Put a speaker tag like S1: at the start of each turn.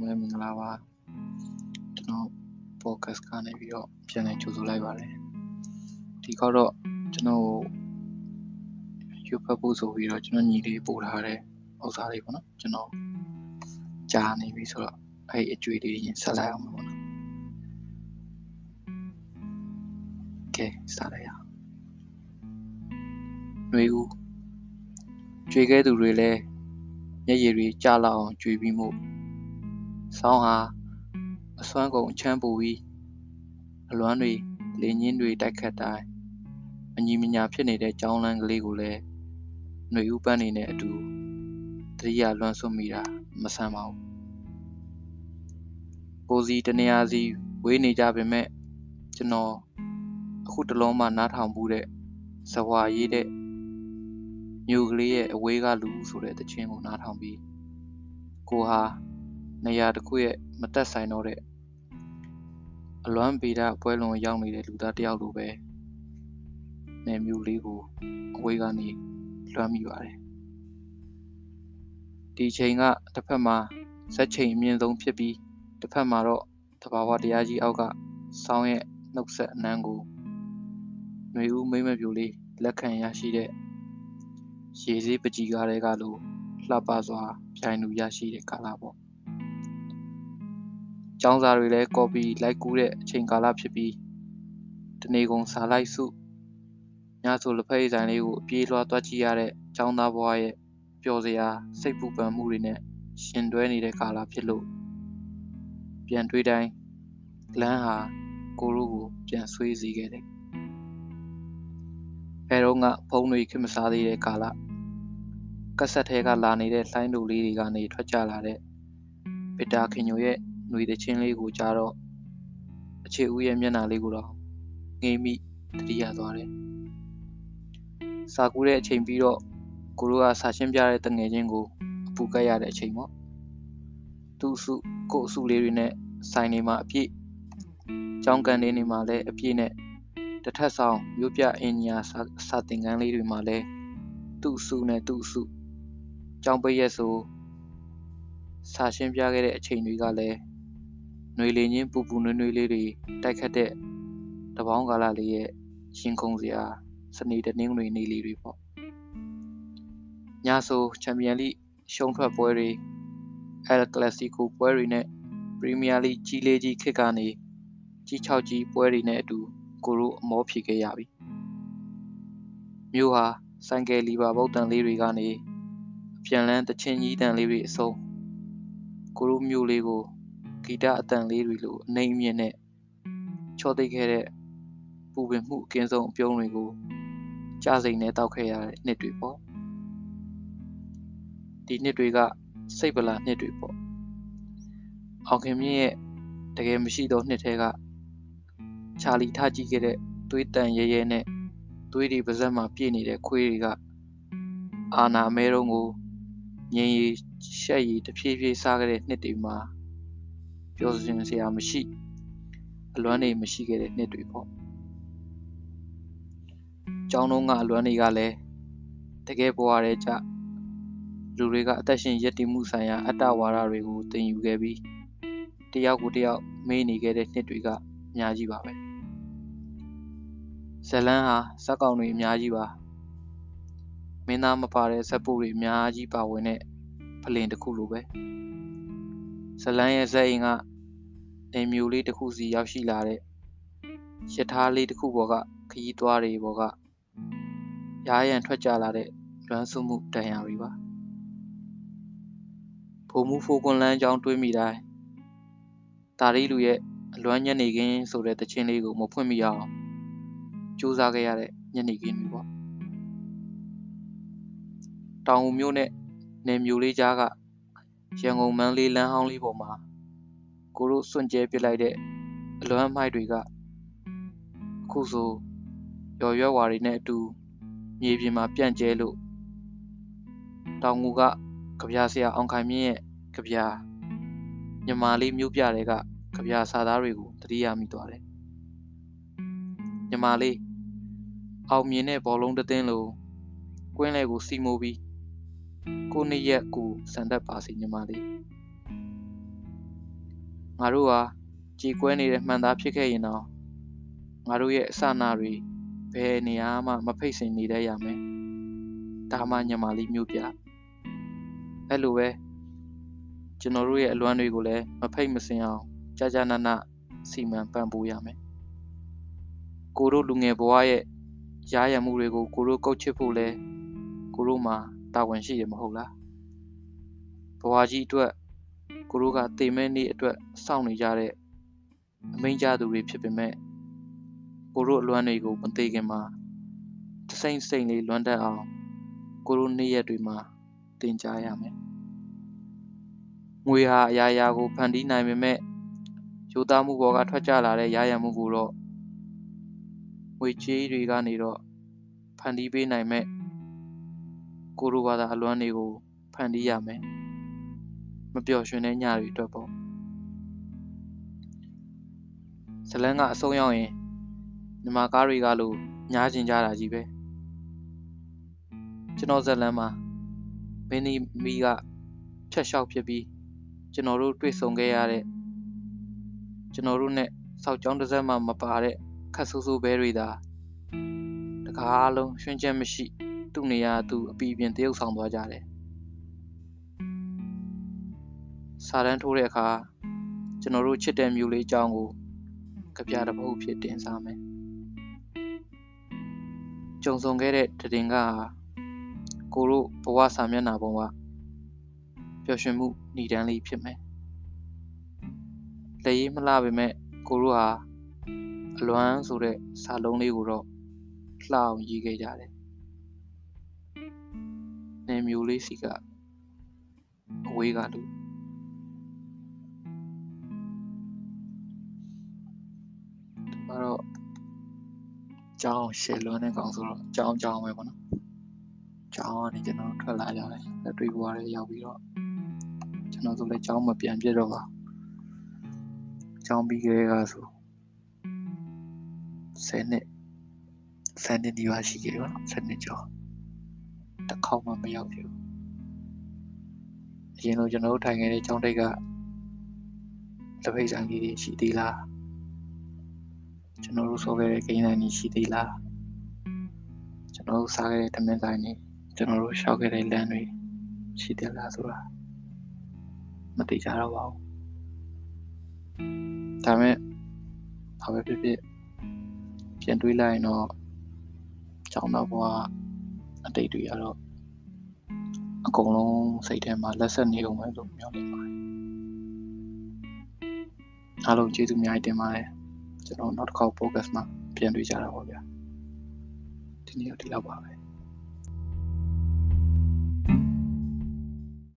S1: လုံးပဲမင်္ဂလာပါကျွန်တော် podcast ကနေပြီးတော့ပြန်လည်ကြိုဆိုလိုက်ပါတယ်ဒီခေါက်တော့ကျွန်တော်ယူဖတ်ဖို့ဆိုပြီးတော့ကျွန်တော်ညီလေးပို့ထားတဲ့ဥစ္စာလေးပေါ့နော်ကျွန်တော်ကြားနေပြီဆိုတော့အဲ့အကျွေးလေးရင်ဆက်လိုက်အောင်ပေါ့နော်ကဲစလိုက်ရအောင်ຫນွေဦးကျွေခဲ့သူတွေလည်းမျက်ရည်တွေကျလောက်အောင်ကျွေပြီးမှု ဆောင်းဟာအစွမ်းကုန်ချမ်းပူပြီးအလွမ်းတွေလေညင်းတွေတိုက်ခတ်တိုင်းအညီမညာဖြစ်နေတဲ့ကြောင်းလန်းကလေးကိုလည်းຫນွေဥပန်းနေတဲ့အတူတတိယလွမ်းဆွမိတာမဆန်းပါဘူးကိုစီတနေရာစီဝေးနေကြပေမဲ့ကျွန်တော်အခုတလုံးမှနားထောင်မှုတဲ့ဇဝါရေးတဲ့မြို့ကလေးရဲ့အဝေးကလူဆိုတဲ့တခြင်းကိုနားထောင်ပြီးကိုဟာ နေရာတစ်ခုရဲ့မတက်ဆိုင်တော့တဲ့အလွမ်းပေတာပွဲလွန်ရောက်နေတဲ့လူသားတယောက်လိုပဲနေမျိုးလေးကိုအဝေးကနေလွှမ်းမိပါတယ်ဒီချိန်ကတစ်ဖက်မှာဇက်ချိန်အမြင့်ဆုံးဖြစ်ပြီးတစ်ဖက်မှာတော့တဘာဝတရားကြီးအောက်ကဆောင်းရဲ့နှုတ်ဆက်အနှမ်းကိုຫນွေဦးမိမ့်မပြူလေးလက်ခံရရှိတဲ့ရေစည်းပကြီးကားတွေကလိုလှပစွာပြိုင်လူရရှိတဲ့ကာလပေါ့။ ကျောင်းစာတွေလည်းကော်ပီလိုက်ကူးတဲ့အချိန်ကာလဖြစ်ပြီးတနေကုန်စာလိုက်စုညဆိုလက်ဖက်ရည်ဆိုင်လေးကိုအပြေးလွှားသွားကြည့်ရတဲ့ကျောင်းသားဘဝရဲ့ပျော်စရာစိတ်ပူပန်မှုတွေနဲ့ရှင်တွဲနေတဲ့ကာလဖြစ်လို့ပြန်တွေးတိုင်းလမ်းဟာကိုရိုးကိုပြန်ဆွေးစီခဲ့တယ်။အဲတော့ကဖုန်းတွေခင်မစားသေးတဲ့ကာလကက်ဆက်ထဲကလာနေတဲ့လှိုင်းတူလေးတွေကနေထွက်ကြလာတဲ့ပီတာခင်ညိုရဲ့ ຫນွေတချင်းလေးကိုကြားတော့အခြေဦးရဲ့မျက်နှာလေးကိုတော့ငေးမိတတိယသွားတယ်။စာကူးတဲ့အချိန်ပြီးတော့ကိုတို့ကစာရှင်းပြတဲ့တငယ်ချင်းကိုအပူကတ်ရတဲ့အချိန်ပေါ့။သူ့စုကိုအစုလေးတွေနဲ့ဆိုင်နေမှာအပြည့်ကြောင်းကန်နေနေမှာလည်းအပြည့်နဲ့တထက်ဆောင်မြို့ပြအင်ညာစာသင်ခန်းလေးတွေမှာလည်းသူ့စုနဲ့သူ့စုကြောင်းပိတ်ရက်ဆိုစာရှင်းပြခဲ့တဲ့အချိန်တွေကလည်း ຫນွေလင်းချင်းပူပူနွေ့နွေ့လေးတွေတိုက်ခတ်တဲ့တပေါင်းကာလလေးရဲ့ရှင်ခုန်စရာစနေတနင်္ဂနွေနေ့လေးတွေပေါ့ညဆိုချန်ပီယံလိရှုံးထွက်ပွဲတွေအယ်ကလစီကိုပွဲတွေနဲ့ပရီးမီးယားလိကြီးလေးကြီးခစ်ကနေကြီး6ကြီးပွဲတွေနဲ့အတူကိုတို့အမောဖြေခဲ့ရပြီမြို့ဟာဆိုင်ကယ်လီပါဗုတ်တန်လေးတွေကနေပြန်လန်းတချင်းကြီးတန်လေးတွေအစုံကိုတို့မျိုးလေးကို ဂီတအတန်လေးတွေလိုအနှိမ်အမြင့်နဲ့ချောသိခဲ့တဲ့ပူပင်မှုအကင်းဆုံးအပြုံးတွေကိုကြားစိန်နဲ့တောက်ခဲ့ရတဲ့နှစ်တွေပေါ့ဒီနှစ်တွေကစိတ်ပလာနှစ်တွေပေါ့အောင်ခင်မြင့်ရဲ့တကယ်မရှိသောနှစ်ထဲကချာလီထားကြည့်ခဲ့တဲ့သွေးတန်ရဲရဲနဲ့သွေးတွေပါဇက်မှာပြည့်နေတဲ့ခွေးတွေကအာနာမဲတုံးကိုငြိမ်ရီရှက်ရီတဖြည်းဖြည်းစားခဲ့တဲ့နှစ်တွေမှာ ပျော်စင်စရာမရှိအလွမ်းတွေမရှိခဲ့တဲ့နှစ်တွေပေါ့ကျောင်းတုံးကအလွမ်းတွေကလည်းတကယ်ဘဝရဲကြလူတွေကအသက်ရှင်ရည်တည်မှုဆိုင်ရာအတ္တဝါဒတွေကိုသင်ယူခဲ့ပြီးတယောက်ကိုတယောက်မေးနေခဲ့တဲ့နှစ်တွေကအများကြီးပါပဲဇလန်းဟာဇက်ကောင်တွေအများကြီးပါမင်းသားမပါတဲ့ဇက်ပုတွေအများကြီးပါဝင်တဲ့ဖလင်တစ်ခုလိုပဲ ဇလန်းရဲ့ဇက်အိမ်ကနေမျိုးလေးတစ်ခုစီရောက်ရှိလာတဲ့ရထားလေးတစ်ခုပေါ်ကခရီးသွားတွေပေါ်ကရားရန်ထွက်ကြလာတဲ့လွမ်းစုမှုတန်ရာတွေပါဖိုမှုဖိုကွန်လန်းကြောင်းတွေးမိတိုင်းတာရီလူရဲ့အလွမ်းညနေခင်းဆိုတဲ့တခြင်းလေးကိုမဖွင့်မိအောင်စူးစမ်းခဲ့ရတဲ့ညနေခင်းတွေပေါ့တောင်ဦးမြို့နဲ့နယ်မျိုးလေးကြားက ရန်ကုန်မန်းလေးလမ်းဟောင်းလေးပေါ်မှာကိုတို့စွန့်ကြဲပစ်လိုက်တဲ့အလွမ်းမိုက်တွေကအခုဆိုရော်ရွက်ဝါတွေနဲ့အတူမြေပြင်မှာပြန့်ကျဲလို့တောင်ငူကကြပြဆရာအောင်ခိုင်မြင့်ရဲ့ကြပြညမာလေးမြို့ပြတဲ့ကကြပြစာသားတွေကိုတတိယမိသွားတယ်ညမာလေးအောင်မြင်တဲ့ဘောလုံးတသင်းလိုကွင်းလေကိုစီမိုးပြီး ကိုနှစ်ရက်ကိုစံသက်ပါစီညီမလေးငါတို့ဟာကြည်ကွဲနေတဲ့မှန်သားဖြစ်ခဲ့ရင်တော့ငါတို့ရဲ့အစနာတွေဘယ်နေရာမှမဖိတ်စင်နေတတ်ရမယ်ဒါမှညမာလေးမျိုးပြအဲ့လိုပဲကျွန်တော်တို့ရဲ့အလွမ်းတွေကိုလည်းမဖိတ်မစင်အောင်ကြာကြာနာနာစီမံပံ့ပိုးရမယ်ကိုတို့လူငယ်ဘဝရဲ့ရားရမှုတွေကိုကိုတို့ကုတ်ချစ်ဖို့လဲကိုတို့မှာ တာဝန်ရှိရမဟုတ်လားဘဝကြီးအတွက်ကိုတို့ကတေမဲ့နေ့အတွက်စောင့်နေကြတဲ့အမိန့်ကြသူတွေဖြစ်ပေမဲ့ကိုတို့အလွမ်းတွေကိုမသေးခင်မှာတစိမ့်စိမ့်လေးလွမ်းတတ်အောင်ကိုတို့နေ့ရက်တွေမှာတင်ကြားရမယ်ငွေဟာအရာရာကိုဖန်တီးနိုင်ပေမဲ့ယူသားမှုပေါ်ကထွက်ကြလာတဲ့ရရမှုကိုတော့ငွေကြေးတွေကနေတော့ဖန်တီးပေးနိုင်မဲ့ ကိုလိုဘာသာအလွမ်းတွေကိုဖန်တီးရမယ်မပျော်ရွှင်တဲ့ညတွေအတွက်ပေါ့ဇလန်းကအဆုံးရောက်ရင်ညီမကားတွေကလို့ညားကျင်ကြတာကြီးပဲကျွန်တော်ဇလန်းမှာမင်းဒီမီကဖြတ်လျှောက်ဖြစ်ပြီးကျွန်တော်တို့တွေ့ဆုံခဲ့ရတဲ့ကျွန်တော်တို့နဲ့စောက်ကြောင်းတစ်စက်မှမပါတဲ့ခတ်ဆိုးဆိုးဘဲတွေသာတကားလုံးရွှင်ချက်မရှိ သူ့နေရာသူအပီပြင်တရုပ်ဆောင်သွားကြတယ်စာတန်းထိုးတဲ့အခါကျွန်တော်တို့ချစ်တဲ့မျိုးလေးအကြောင်းကိုကြပြတစ်ပုဒ်ဖြစ်တင်စားမယ်ကြုံဆုံခဲ့တဲ့တည်ငါကိုတို့ဘဝစာမျက်နှာပေါ်ကပျော်ရွှင်မှုဏ္ဍန်လေးဖြစ်မယ်လက်ရေးမလှပေမဲ့ကိုတို့ဟာအလွမ်းဆိုတဲ့စာလုံးလေးကိုတော့လှအောင်ရေးခဲ့ကြတယ်။နေ မျိုးလေးစီကအဝေးကလူဒီမှာတော့ကြောင်းရှယ်လွန်းတဲ့ကောင်ဆိုတော့ကြောင်းကြောင်းပဲပေါ့နော်။ကြောင်းကနေကျွန်တော်ထွက်လာကြတယ်။လက်တွေ့ဘွားတွေရောက်ပြီးတော့ကျွန်တော်ဆိုလည်းကြောင်းမပြန်ပြတော့ပါဘူး။ကြောင်းပြီးကြတဲ့ကဆို10နှစ်10နှစ်ဒီပါရှိကြတယ်ပေါ့နော်10နှစ်ကျော် တစ်ခေါက်မှမရောက်ဘူးအရင်လိုကျွန်တော်တို့ထိုင်ခဲ့တဲ့ကျောင်းတိတ်ကလက်ဖိတ်ဆိုင်ကြီးတွေရှိသေးလားကျွန်တော်တို့ဆောခဲ့တဲ့ဂိမ်းဆိုင်ကြီးရှိသေးလားကျွန်တော်တို့စားခဲ့တဲ့တမင်ဆိုင်တွေကျွန်တော်တို့ရှောက်ခဲ့တဲ့လမ်းတွေရှိသေးလားဆိုတာမသိကြတော့ပါဘူးဒါပေမဲ့ဘာပဲဖြစ်ဖြစ်ပြန်တွေးလိုက်ရင်တော့ကျောင်းတော်ဘွား အတိတ်တွေကတော့အကုန်လုံးစိတ်ထဲမှာလက်ဆက်နေအောင်ပဲလို့ပြောနေပါတယ်အားလုံးကျေးဇူးအများကြီးတင်ပါတယ်ကျွန်တော်နောက်တစ်ခေါက် podcast မှာပြန်တွေ့ကြတာပါဗျာဒီနေ့တော့ဒီလောက်ပါပဲ